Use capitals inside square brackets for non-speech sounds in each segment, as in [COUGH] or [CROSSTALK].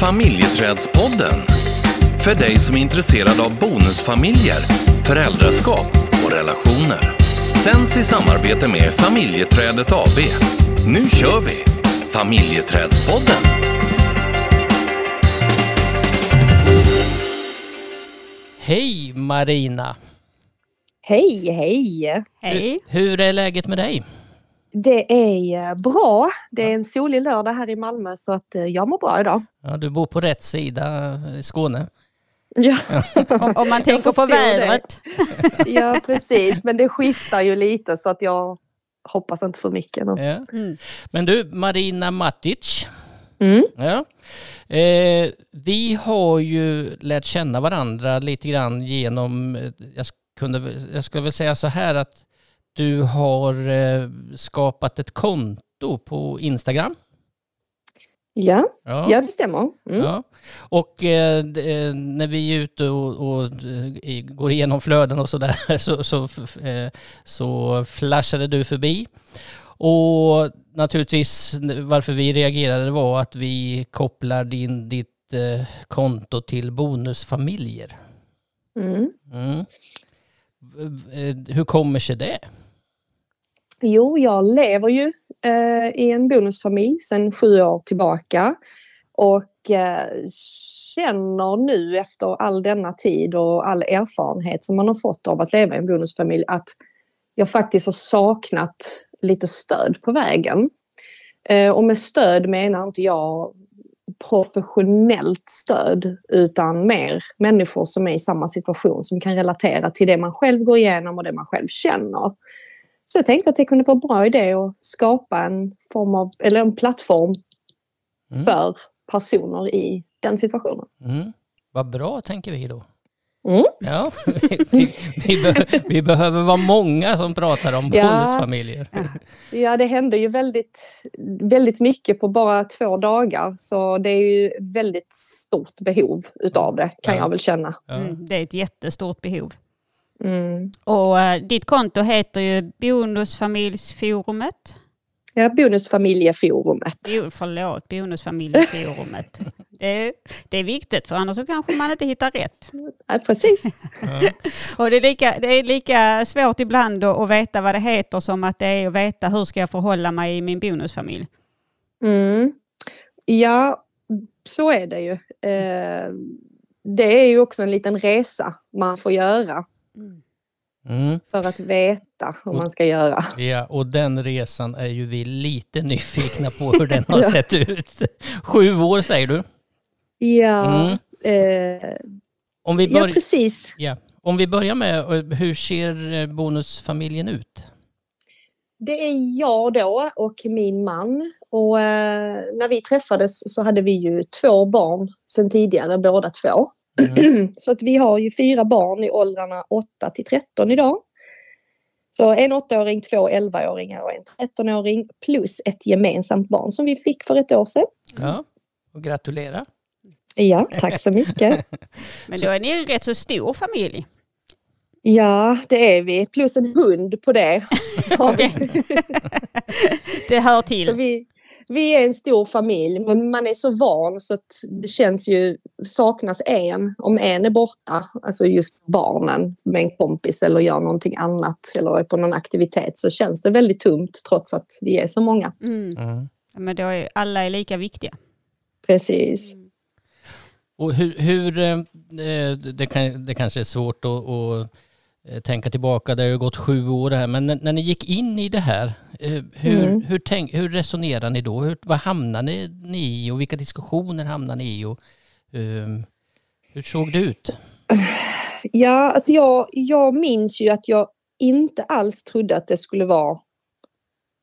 Familjeträdspodden. För dig som är intresserad av bonusfamiljer, föräldraskap och relationer. Sänds i samarbete med Familjeträdet AB. Nu kör vi! Familjeträdspodden. Hej Marina! Hej, hej! Hej. Hur är läget med dig? Det är eh, bra. Det är en solig lördag här i Malmö så att eh, jag mår bra idag. Ja, du bor på rätt sida i Skåne. Ja, [LAUGHS] Om, om man tänker på vädret. [LAUGHS] ja precis. Men det skiftar ju lite så att jag hoppas inte för mycket. Ja. Mm. Men du, Marina Matic. Mm. Ja. Eh, vi har ju lärt känna varandra lite grann genom, eh, jag, kunde, jag skulle väl säga så här att du har eh, skapat ett konto på Instagram. Ja, ja, det stämmer. Mm. Ja. Och eh, eh, när vi är ute och, och eh, går igenom flöden och sådär [LAUGHS] så, så, eh, så flashade du förbi. Och naturligtvis varför vi reagerade var att vi kopplar din, ditt eh, konto till bonusfamiljer. Mm. Mm. Hur kommer sig det? Jo, jag lever ju eh, i en bonusfamilj sedan sju år tillbaka. Och eh, känner nu efter all denna tid och all erfarenhet som man har fått av att leva i en bonusfamilj att jag faktiskt har saknat lite stöd på vägen. Eh, och med stöd menar inte jag professionellt stöd utan mer människor som är i samma situation som kan relatera till det man själv går igenom och det man själv känner. Så jag tänkte att det kunde vara en bra idé att skapa en form av, eller en plattform Mm. för personer i den situationen. Mm. Vad bra tänker vi då. Mm. Ja, [LAUGHS] vi, vi, be, vi behöver vara många som pratar om Ja. bonusfamiljer. Ja, det hände ju väldigt, väldigt mycket på bara två dagar så det är ju väldigt stort behov utav det kan Ja. jag väl känna. Ja. Mm, det är ett jättestort behov. Mm. Och eh, ditt konto heter ju Bonusfamiljsforumet. Ja, Bonusfamiljeforumet. Jo, förlåt, Bonusfamiljsforumet. [LAUGHS] det, är, det är viktigt för annars så kanske man inte hittar rätt. Ja, precis. [LAUGHS] Och det är lika, det är lika svårt ibland att veta vad det heter som att det är att veta hur ska jag förhålla mig i min bonusfamilj. Mm. Ja, så är det ju. Eh, det är ju också en liten resa man får göra Mm. för att veta hur man ska göra. Ja, och den resan är ju vi lite nyfikna på hur den [LAUGHS] har Ja. sett ut. Sju år säger du. Ja, Mm. eh, Om vi, ja precis. ja. Om vi börjar med eh, hur ser eh, bonusfamiljen ut? Det är jag då och min man. Och eh, när vi träffades så hade vi ju två barn sedan tidigare, båda två. Mm. [CLEARS THROAT] Så att vi har ju fyra barn i åldrarna 8 till 13 idag. Så en 8-åring, två 11-åringar och en 13-åring plus ett gemensamt barn som vi fick för ett år sedan. Ja, och gratulera. Ja, tack så mycket. [LAUGHS] Men då är ni en rätt så stor familj. Ja, det är vi. Plus en hund på det. [LAUGHS] [LAUGHS] Det hör Så till. vi, vi är en stor familj, men man är så van så att det känns ju, saknas en, om en är borta, alltså just barnen med en kompis eller gör någonting annat eller är på någon aktivitet så känns det väldigt tomt trots att vi är så många. Mm. Mm. Men då är alla är lika viktiga. Precis. Och hur, hur eh, eh, det, kan, det kanske är svårt att, att tänka tillbaka, det har ju gått sju år här, men när, när ni gick in i det här, eh, hur, Mm. hur, tänk, hur resonerar ni då? Hur, vad hamnar ni, ni i och vilka diskussioner hamnar ni i? Och, eh, hur såg det ut? Ja, alltså jag, jag minns ju att jag inte alls trodde att det skulle vara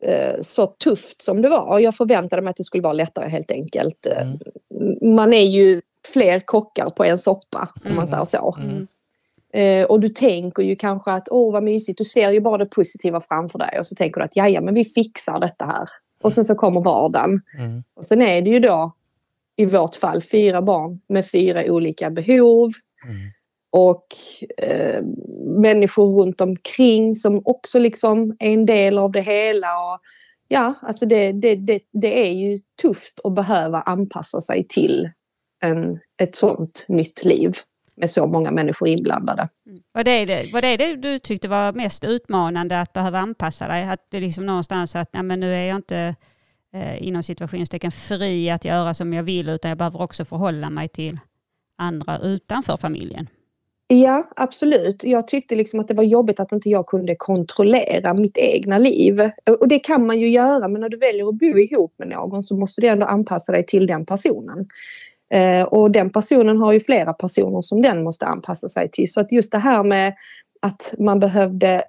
eh, så tufft som det var. Jag förväntade mig att det skulle vara lättare helt enkelt. Eh, Mm. Man är ju fler kockar på en soppa om man Mm. säger så. Mm. Eh, och du tänker ju kanske att åh vad mysigt, du ser ju bara det positiva framför dig och så tänker du att ja, men vi fixar detta här. Och sen så kommer vardagen. Mm. Och sen är det ju då i vårt fall fyra barn med fyra olika behov Mm. och eh, människor runt omkring som också liksom är en del av det hela. Och, ja, alltså det, det, det, det är ju tufft att behöva anpassa sig till en, ett sånt nytt liv med så många människor inblandade. Mm. Var det det, var det det du tyckte var mest utmanande att behöva anpassa dig? Att det liksom någonstans att nej, men nu är jag inte eh, inom situationstecken fri att göra som jag vill utan jag behöver också förhålla mig till andra utanför familjen? Ja, absolut. Jag tyckte liksom att det var jobbigt att inte jag kunde kontrollera mitt egna liv. Och det kan man ju göra, men när du väljer att bo ihop med någon så måste du ändå anpassa dig till den personen. Eh, och den personen har ju flera personer som den måste anpassa sig till. Så att just det här med att man behövde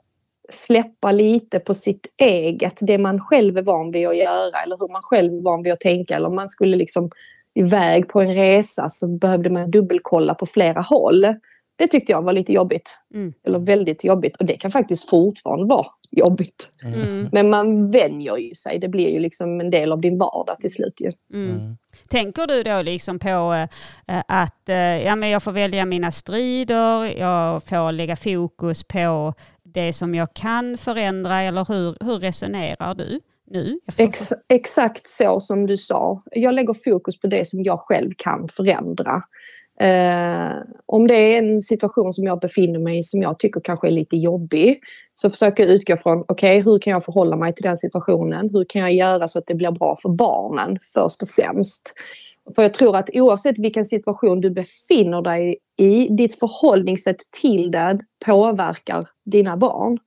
släppa lite på sitt eget, det man själv är van vid att göra eller hur man själv är van vid att tänka. Eller om man skulle liksom iväg på en resa så behövde man dubbelkolla på flera håll. Det tyckte jag var lite jobbigt. Mm. Eller väldigt jobbigt. Och det kan faktiskt fortfarande vara jobbigt. Mm. Men man vänjer ju sig. Det blir ju liksom en del av din vardag till slut. Ju. Mm. Tänker du då liksom på eh, eh, att eh, ja, men jag får välja mina strider, jag får lägga fokus på det som jag kan förändra eller hur, hur resonerar du? nu? Ex exakt så som du sa. Jag lägger fokus på det som jag själv kan förändra. Eh, om det är en situation som jag befinner mig i som jag tycker kanske är lite jobbig så försöker jag utgå från okej, okay, hur kan jag förhålla mig till den situationen? Hur kan jag göra så att det blir bra för barnen först och främst? För jag tror att oavsett vilken situation du befinner dig i, ditt förhållningssätt till det påverkar dina barn.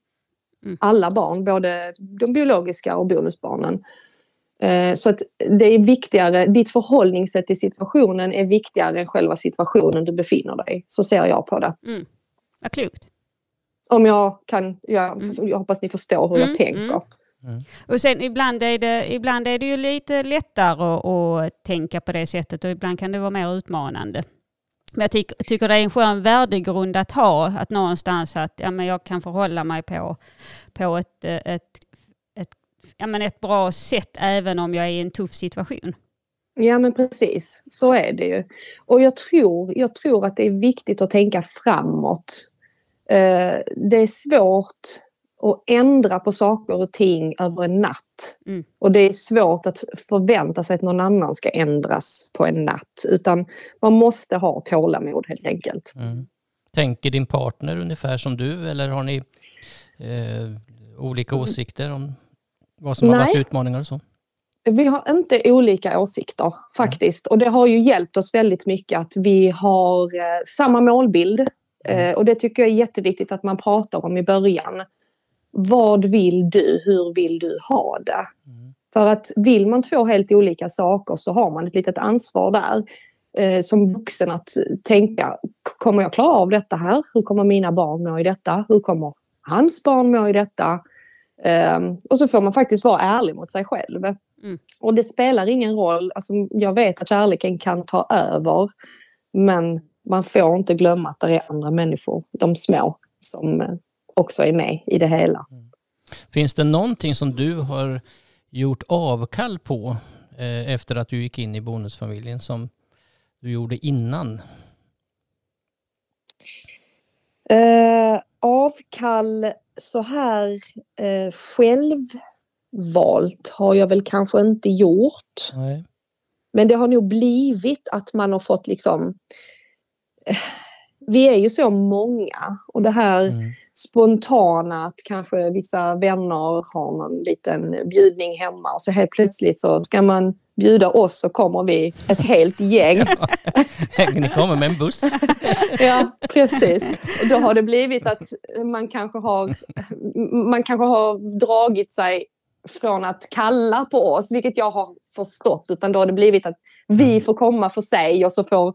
Mm. Alla barn, både de biologiska och bonusbarnen. Eh, så att det är viktigare, ditt förhållningssätt till situationen är viktigare än själva situationen du befinner dig i. Så ser jag på det. Mm. Vad klokt. Om jag kan, ja, mm. jag hoppas ni förstår hur mm. jag tänker. Mm. mm. Och sen ibland är, det, ibland är det ju lite lättare att, att tänka på det sättet och ibland kan det vara mer utmanande. Men jag tycker, tycker det är en skön värdegrund att ha, att någonstans att ja, men jag kan förhålla mig på, på ett, ett ja, men ett bra sätt även om jag är i en tuff situation. Ja men precis, så är det ju. Och jag tror, jag tror att det är viktigt att tänka framåt. Eh, det är svårt att ändra på saker och ting över en natt. Mm. Och det är svårt att förvänta sig att någon annan ska ändras på en natt. Utan man måste ha tålamod helt enkelt. Mm. Tänker din partner ungefär som du eller har ni eh, olika åsikter om vad som Nej. har varit utmaningar och så? Vi har inte olika åsikter faktiskt. Mm. Och det har ju hjälpt oss väldigt mycket att vi har eh, samma målbild. Mm. Eh, och det tycker jag är jätteviktigt att man pratar om i början. Vad vill du? Hur vill du ha det? Mm. För att vill man två helt olika saker så har man ett litet ansvar där eh, som vuxen att tänka, kommer jag klara av detta här? Hur kommer mina barn må i detta? Hur kommer hans barn må i detta? Um, och så får man faktiskt vara ärlig mot sig själv. Mm. Och det spelar ingen roll, alltså, jag vet att kärleken kan ta över men man får inte glömma att det är andra människor, de små, som uh, också är med i det hela. Mm. Finns det någonting som du har gjort avkall på eh, efter att du gick in i bonusfamiljen som du gjorde innan? Uh, avkall så här eh, självvalt har jag väl kanske inte gjort. Nej. Men det har nog blivit att man har fått liksom... Eh, vi är ju så många och det här mm. Spontana att kanske vissa vänner har någon liten bjudning hemma och så helt plötsligt så ska man bjuda oss så kommer vi ett helt gäng. Ja, ni kommer med en buss. [LAUGHS] ja, precis. Och då har det blivit att man kanske har, man kanske har dragit sig från att kalla på oss, vilket jag har förstått, utan då har det blivit att vi mm. får komma för sig och så får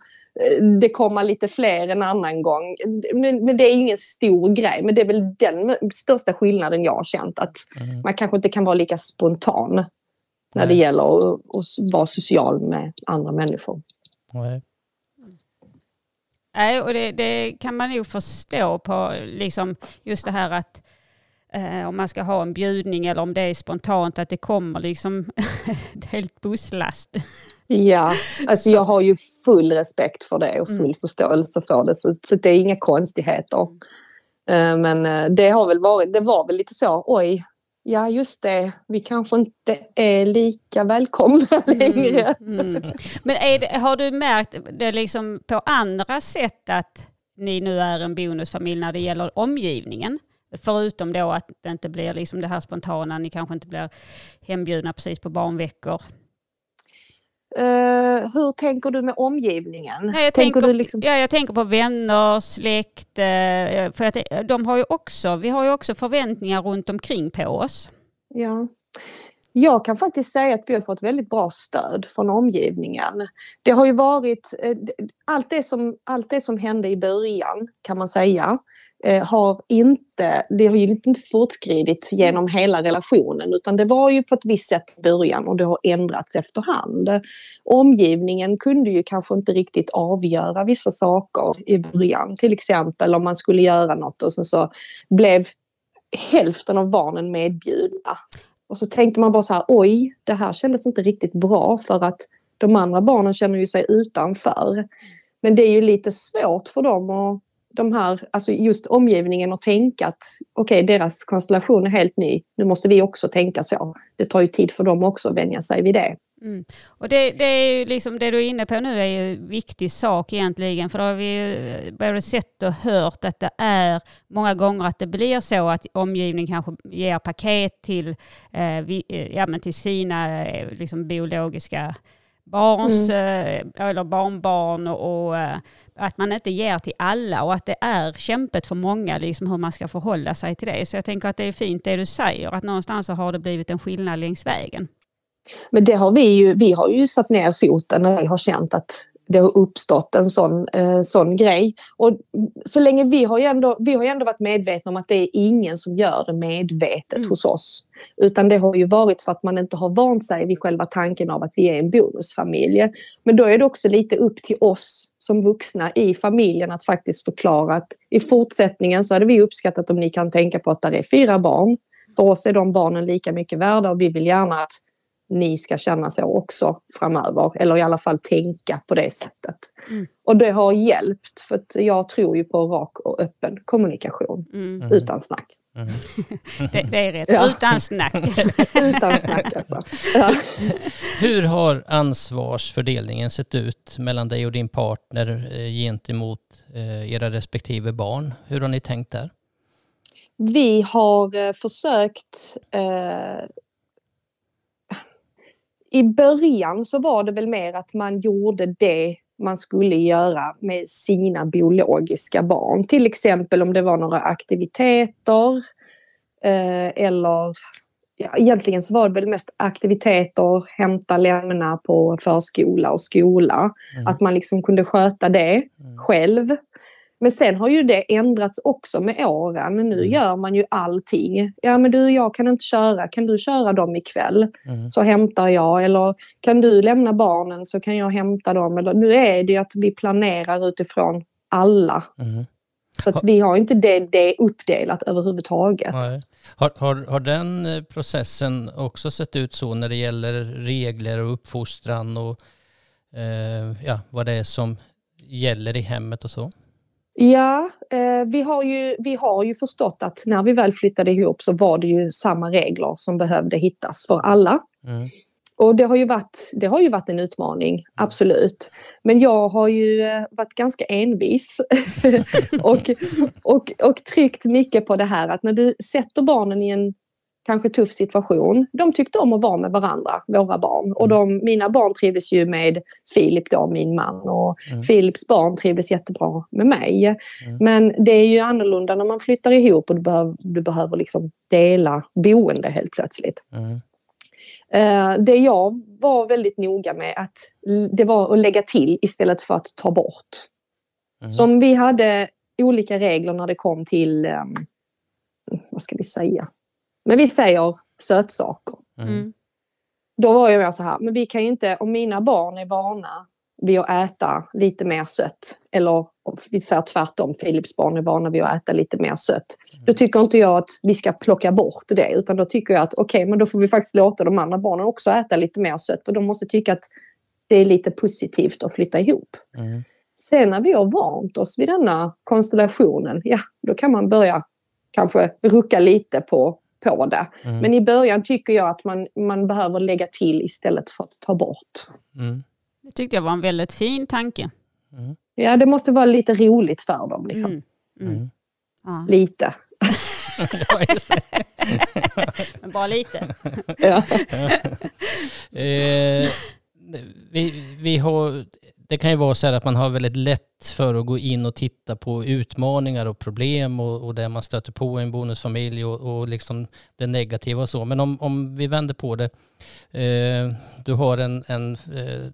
det komma lite fler en annan gång. Men, men det är ingen stor grej, men det är väl den största skillnaden jag har känt, att mm. man kanske inte kan vara lika spontan när det gäller att, att vara social med andra människor. Nej. Nej, och det, det, kan man nog förstå på liksom just det här att eh, om man ska ha en bjudning eller om det är spontant att det kommer liksom [LAUGHS] ett helt busslast. Ja, alltså jag har ju full respekt för det och full mm. förståelse för det så, så det är inga konstigheter. Eh, men eh, det har väl varit, det var väl lite så, oj, ja just det, vi kanske inte är lika välkomna längre. Mm. Men det, har du märkt det liksom på andra sätt att ni nu är en bonusfamilj när det gäller omgivningen? Förutom då att det inte blir liksom det här spontana, ni kanske inte blir hembjudna precis på barnveckor. Uh, hur tänker du med omgivningen? Nej, jag, tänker, tänker liksom... ja, jag tänker på vänner, släkt. Uh, för att de har ju också, vi har ju också förväntningar runt omkring på oss. Ja. Jag kan faktiskt säga att vi har fått väldigt bra stöd från omgivningen. Det har ju varit uh, allt det, som, allt det som hände i början kan man säga Eh, Eh, har inte, det har ju inte fortskridit genom hela relationen utan det var ju på ett visst sätt i början och det har ändrats efterhand. Omgivningen kunde ju kanske inte riktigt avgöra vissa saker i början. Till exempel om man skulle göra något och sen så blev hälften av barnen medbjudna. Och så tänkte man bara så här, oj, det här kändes inte riktigt bra för att de andra barnen känner ju sig utanför. Men det är ju lite svårt för dem att de här, alltså just omgivningen och tänka att okej, okay, deras konstellation är helt ny. Nu måste vi också tänka så. Det tar ju tid för dem också att vänja sig vid det. Mm. Och det, det, är ju liksom det du är inne på nu är ju en viktig sak egentligen. För då har vi eh, både sett och hört att det är många gånger att det blir så att omgivningen kanske ger paket till, eh, vi, eh, ja, men till sina eh, liksom biologiska barns mm. Eh, eller barnbarn och, och, eh, att man inte ger till alla och att det är kämpet för många liksom hur man ska förhålla sig till det. Så jag tänker att det är fint det du säger, att någonstans så har det blivit en skillnad längs vägen. Men det har vi ju, vi har ju satt ner foten när vi har känt att det har uppstått en sån, eh, sån grej. Och så länge vi har, ju ändå, vi har ju ändå varit medvetna om att det är ingen som gör det medvetet mm. hos oss. Utan det har ju varit för att man inte har vant sig vid själva tanken av att vi är en bonusfamilj. Men då är det också lite upp till oss som vuxna i familjen att faktiskt förklara att i fortsättningen så hade vi uppskattat om ni kan tänka på att det är fyra barn. För oss är de barnen lika mycket värda och vi vill gärna att ni ska känna så också framöver. Eller i alla fall tänka på det sättet. Mm. Och det har hjälpt för att jag tror ju på rak och öppen kommunikation mm. mm. utan snack. Mm. [LAUGHS] det, det, är rätt, ja. utan snack. [LAUGHS] utan snack alltså. Ja. [LAUGHS] Hur har ansvarsfördelningen sett ut mellan dig och din partner eh, gentemot eh, era respektive barn? Hur har ni tänkt där? Vi har eh, försökt eh, i början så var det väl mer att man gjorde det man skulle göra med sina biologiska barn. Till exempel om det var några aktiviteter eh, eller ja, egentligen så var det väl mest aktiviteter, hämta, lämna på förskola och skola. Mm. Att man liksom kunde sköta det mm. själv. Men sen har ju det ändrats också med åren. Nu mm. gör man ju allting. Ja men du, jag kan inte köra. Kan du köra dem ikväll? Mm. Så hämtar jag. Eller kan du lämna barnen så kan jag hämta dem. Eller, nu är det ju att vi planerar utifrån alla. Mm. Så att vi har inte det, det uppdelat överhuvudtaget. Har, har, har den eh, processen också sett ut så när det gäller regler och uppfostran och eh, ja, vad det är som gäller i hemmet och så? Ja, eh, vi, har ju, vi har ju förstått att när vi väl flyttade ihop så var det ju samma regler som behövde hittas för alla. Mm. Och det har, ju varit, det har ju varit en utmaning, absolut. Men jag har ju eh, varit ganska envis [LAUGHS] och, och, och tryckt mycket på det här att när du sätter barnen i en kanske tuff situation. De tyckte om att vara med varandra, våra barn. Och de, mina barn trivdes ju med Filip då, min man. Och mm. Filips barn trivdes jättebra med mig. Mm. Men det är ju annorlunda när man flyttar ihop och du behöver, du behöver liksom dela boende helt plötsligt. Mm. Uh, det jag var väldigt noga med att det var att lägga till istället för att ta bort. Mm. Som vi hade olika regler när det kom till, um, vad ska vi säga, men vi säger sötsaker. Mm. mm. Då var jag så här, men vi kan ju inte, om mina barn är vana vid att äta lite mer sött, eller vi säger tvärtom, Philips barn är vana vid att äta lite mer sött. Mm. Då tycker inte jag att vi ska plocka bort det, utan då tycker jag att okej, okay, men då får vi faktiskt låta de andra barnen också äta lite mer sött, för de måste tycka att det är lite positivt att flytta ihop. Mm. Sen när vi har vant oss vid denna konstellationen, ja, då kan man börja kanske rucka lite på på det. Mm. Men i början tycker jag att man, man behöver lägga till istället för att ta bort. Mm. Det tyckte jag var en väldigt fin tanke. Ja, det måste vara lite roligt för dem. Liksom. Mm. Mm. Mm. Ja. Lite. [LAUGHS] Men bara lite. Ja. [LAUGHS] Eh, vi, vi har, det kan ju vara så här att man har väldigt lätt för att gå in och titta på utmaningar och problem och, och det man stöter på i en bonusfamilj och, och liksom det negativa och så. Men om, om vi vänder på det. Eh, du har en, en eh,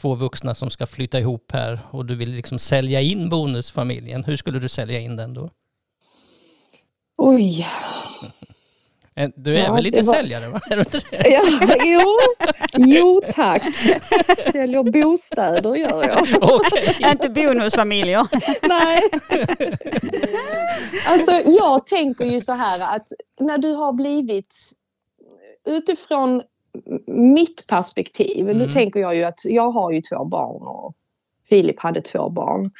två vuxna som ska flytta ihop här och du vill liksom sälja in bonusfamiljen. Hur skulle du sälja in den då? Oj. Du är Ja, väl lite var- säljare va? Är du inte det? Ja, jo. jo, tack. Säljer bostäder gör jag. Okej. Inte bonusfamiljer. Nej. Alltså jag tänker ju så här att när du har blivit utifrån mitt perspektiv, nu Mm. tänker jag ju att jag har ju två barn och Filip hade två barn.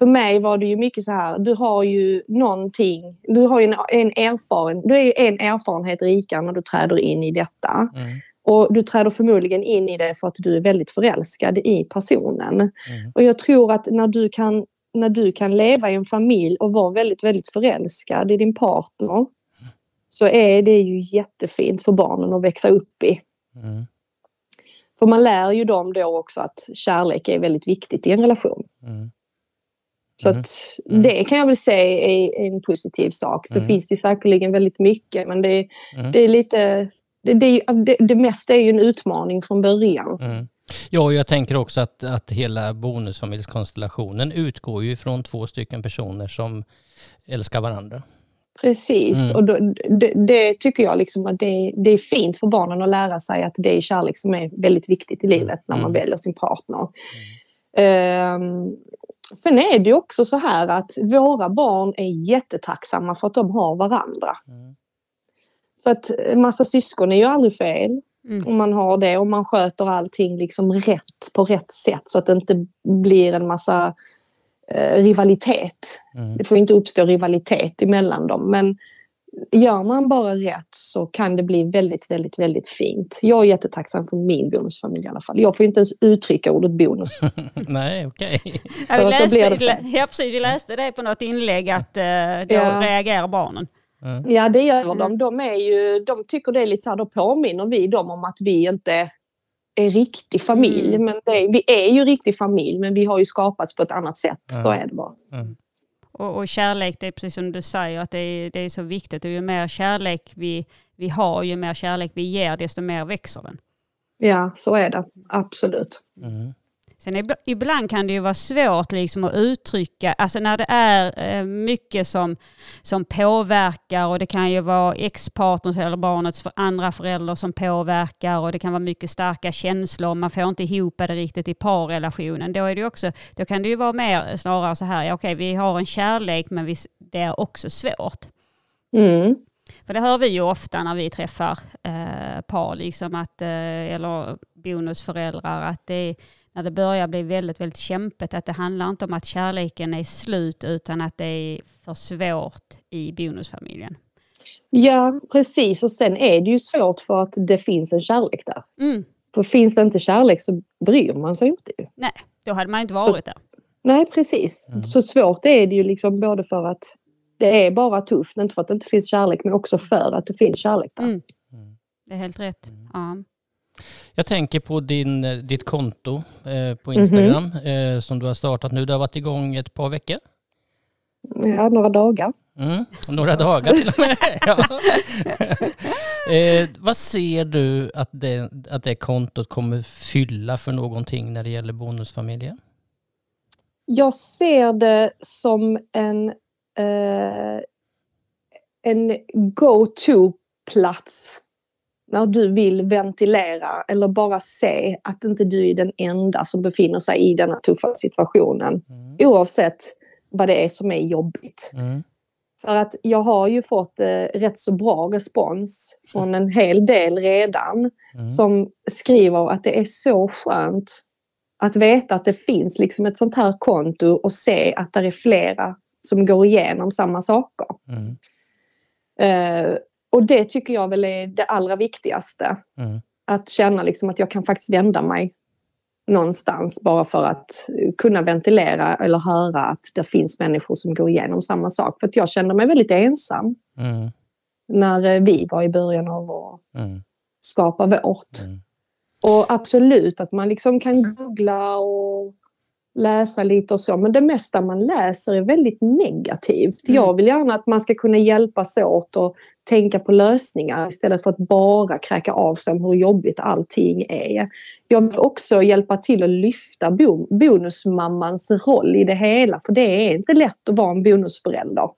För mig var det ju mycket så här, du har ju någonting, du har ju en, en, erfaren, du är ju en erfarenhet rikare när du träder in i detta. Mm, Och du träder förmodligen in i det för att du är väldigt förälskad i personen. mm, Och jag tror att när du kan, när du kan leva i en familj och vara väldigt, väldigt förälskad i din partner så är det ju jättefint för barnen att växa upp i. mm, För man lär ju dem då också att kärlek är väldigt viktigt i en relation. Mm. Så att Mm. det kan jag väl säga är en positiv sak. Så Mm. finns det säkerligen väldigt mycket men det, Mm. det är lite... Det, det, det, det mesta är ju en utmaning från början. Mm. Ja, och jag tänker också att, att hela bonusfamiljskonstellationen utgår ju från två stycken personer som älskar varandra. Precis, Mm. och då, det, det tycker jag liksom att det, det är fint för barnen att lära sig att det är kärlek som är väldigt viktigt i livet när man Mm. väljer sin partner. Ehm, sen är det ju också så här att våra barn är jättetacksamma för att de har varandra. Mm. Så att en massa syskon är ju aldrig fel Mm. om man har det och man sköter allting liksom rätt på rätt sätt så att det inte blir en massa eh, rivalitet. Mm. Det får inte uppstå rivalitet emellan dem. Men gör man bara rätt så kan det bli väldigt, väldigt, väldigt fint. Jag är jättetacksam för min bonusfamilj i alla fall. Jag får inte ens uttrycka ordet bonus. [LAUGHS] Nej, okej. Ja, vi, läste, det ja, precis, vi läste det på något inlägg att eh, då Ja. reagerar barnen. Mm. Ja, det gör de. De, är ju, de tycker det är lite så här, då påminner vi dem om att vi inte är riktig familj. Mm. Men det, vi är ju riktig familj, men vi har ju skapats på ett annat sätt. Så Ja. är det bara. Och, och kärlek, det är precis som du säger, att det är, det är så viktigt. Och ju mer kärlek vi, vi har, ju mer kärlek vi ger, desto mer växer den. Ja, så är det. Absolut. Mm. Sen ibland kan det ju vara svårt liksom att uttrycka, alltså när det är eh, mycket som, som påverkar och det kan ju vara ex-partners eller barnets för andra föräldrar som påverkar och det kan vara mycket starka känslor, man får inte ihop det riktigt i parrelationen. Då, är det också, då kan det ju vara mer snarare så här, ja, okej vi har en kärlek men vi, det är också svårt. Mm. För det hör vi ju ofta när vi träffar eh, par, liksom att, eh, eller bonusföräldrar, att det är, när det börjar bli väldigt, väldigt kämpigt, att det handlar inte om att kärleken är slut, utan att det är för svårt i bonusfamiljen. Ja, precis. Och sen är det ju svårt för att det finns en kärlek där. Mm. För finns det inte kärlek så bryr man sig inte. Nej, då hade man inte varit där. Nej, precis. Mm. Så svårt är det ju liksom både för att det är bara tufft, inte för att det inte finns kärlek, men också för att det finns kärlek där. Mm. Det är helt rätt. Ja. Jag tänker på din, eh, ditt konto eh, på Instagram eh, som du har startat nu. Det har varit igång ett par veckor. Ja, några dagar. Mm, några dagar till och med. [LAUGHS] ja. [LAUGHS] eh, vad ser du att det, att det kontot kommer fylla för någonting när det gäller bonusfamiljer? Jag ser det som en, eh, en go-to-plats när du vill ventilera eller bara se att inte du är den enda som befinner sig i denna tuffa situationen. Mm. Oavsett vad det är som är jobbigt. Mm. För att jag har ju fått eh, rätt så bra respons från en hel del redan Mm. som skriver att det är så skönt att veta att det finns liksom ett sånt här konto och se att det är flera som går igenom samma saker. Mm. Eh, och det tycker jag väl är det allra viktigaste. Mm. Att känna liksom att jag kan faktiskt vända mig någonstans bara för att kunna ventilera eller höra att det finns människor som går igenom samma sak. För jag kände mig väldigt ensam Mm. när eh, vi var i början av att Mm. skapa vårt. Mm. Och absolut att man liksom kan googla och läsa lite och så, men det mesta man läser är väldigt negativt. Mm. Jag vill gärna att man ska kunna hjälpas åt och tänka på lösningar istället för att bara kräka av sig om hur jobbigt allting är. Jag vill också hjälpa till att lyfta bo- bonusmammans roll i det hela, för det är inte lätt att vara en bonusförälder.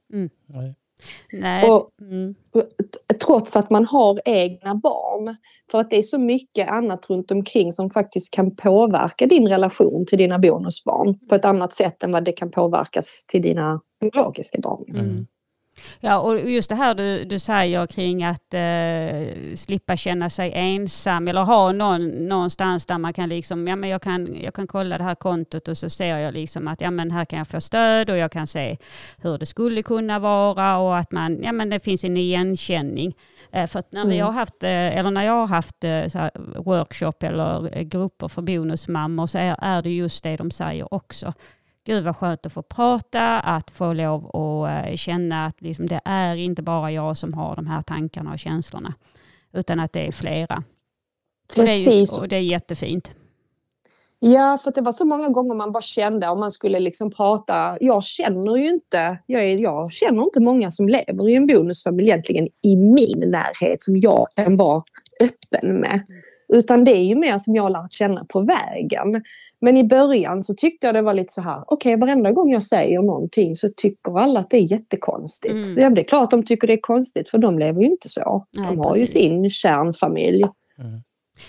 Nej. Nej. Och- Mm. trots att man har egna barn. För att det är så mycket annat runt omkring som faktiskt kan påverka din relation till dina bonusbarn på ett annat sätt än vad det kan påverkas till dina biologiska barn. Mm. Ja, och just det här du, du säger kring att eh, slippa känna sig ensam eller ha någon någonstans där man kan liksom, ja men jag kan, jag kan kolla det här kontot och så ser jag liksom att ja men här kan jag få stöd och jag kan se hur det skulle kunna vara och att man, ja men det finns en igenkänning. Eh, för att när vi Mm. har haft, eh, eller när jag har haft eh, workshop eller eh, grupper för bonusmammor så är, är det just det de säger också. Gud vad skönt att få prata, att få lov att eh, känna att liksom det är inte bara jag som har de här tankarna och känslorna. Utan att det är flera. Och det är, ju, Precis. och det är jättefint. Ja, för det var så många gånger man bara kände om man skulle liksom prata. Jag känner ju inte, jag, är, jag känner inte många som lever i en bonusfamilj egentligen i min närhet som jag kan vara öppen med. Utan det är ju mer som jag har lärt känna på vägen. Men i början så tyckte jag det var lite så här, okej varenda gång jag säger någonting så tycker alla att det är jättekonstigt. Mm. Ja, det är klart de tycker det är konstigt för de lever ju inte så. Nej, de har ju precis. sin kärnfamilj.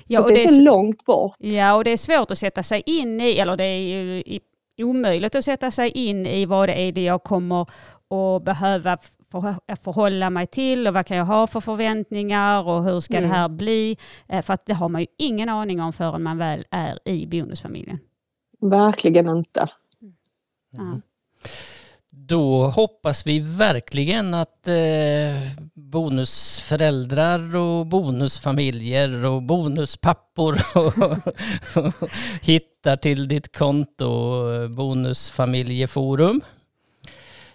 Ja, så och det är det är så s- långt bort. Ja, och det är svårt att sätta sig in i, eller det är ju i- omöjligt att sätta sig in i vad det är det jag kommer att behöva förhålla mig till och vad kan jag ha för förväntningar och hur ska Mm. det här bli? Eh, För att det har man ju ingen aning om förrän man väl är i bonusfamiljen. Verkligen inte. Ja. Då hoppas vi verkligen att eh, bonusföräldrar och bonusfamiljer och bonuspappor [LAUGHS] hittar till ditt konto eh, Bonusfamiljeforum.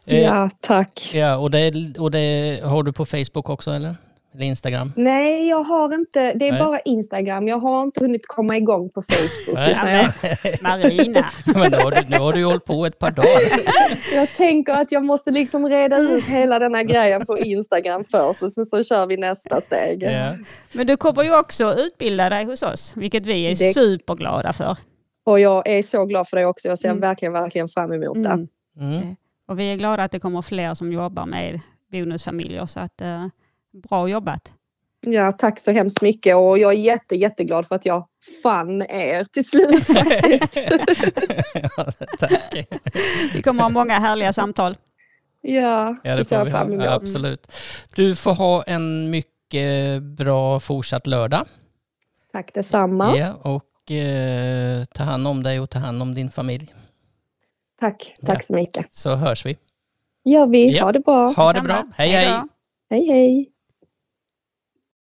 Eh, Ja, tack. ja och, det, och det har du på Facebook också eller? Eller Instagram? Nej, jag har inte. Det är Nej. bara Instagram. Jag har inte hunnit komma igång på Facebook. Jag, [LAUGHS] Marina. Men då har du, nu har du hållit på ett par dagar. [LAUGHS] jag tänker att jag måste liksom reda ut hela den här grejen på Instagram först och sen så kör vi nästa steg. Ja. Men du kommer ju också utbilda dig hos oss, vilket vi är Det- superglada för. Och jag är så glad för det också. Jag ser Mm. verkligen, verkligen fram emot det. Mm. Mm. Och vi är glada att det kommer fler som jobbar med bonusfamiljer. Så att, eh, bra jobbat. Ja, tack så hemskt mycket och jag är jätte, jätteglad för att jag fann er till slut [LAUGHS] faktiskt. ja, tack. Vi kommer ha många härliga samtal. ja, Ja, det ser jag fram emot. Ja, absolut. Du får ha en mycket bra fortsatt lördag. Tack detsamma. Ja, och eh, ta hand om dig och ta hand om din familj. Tack, tack Ja. så mycket. Så hörs vi. gör vi. Ja. Ha det bra. Ha det bra. Hej hej. Hej, hej.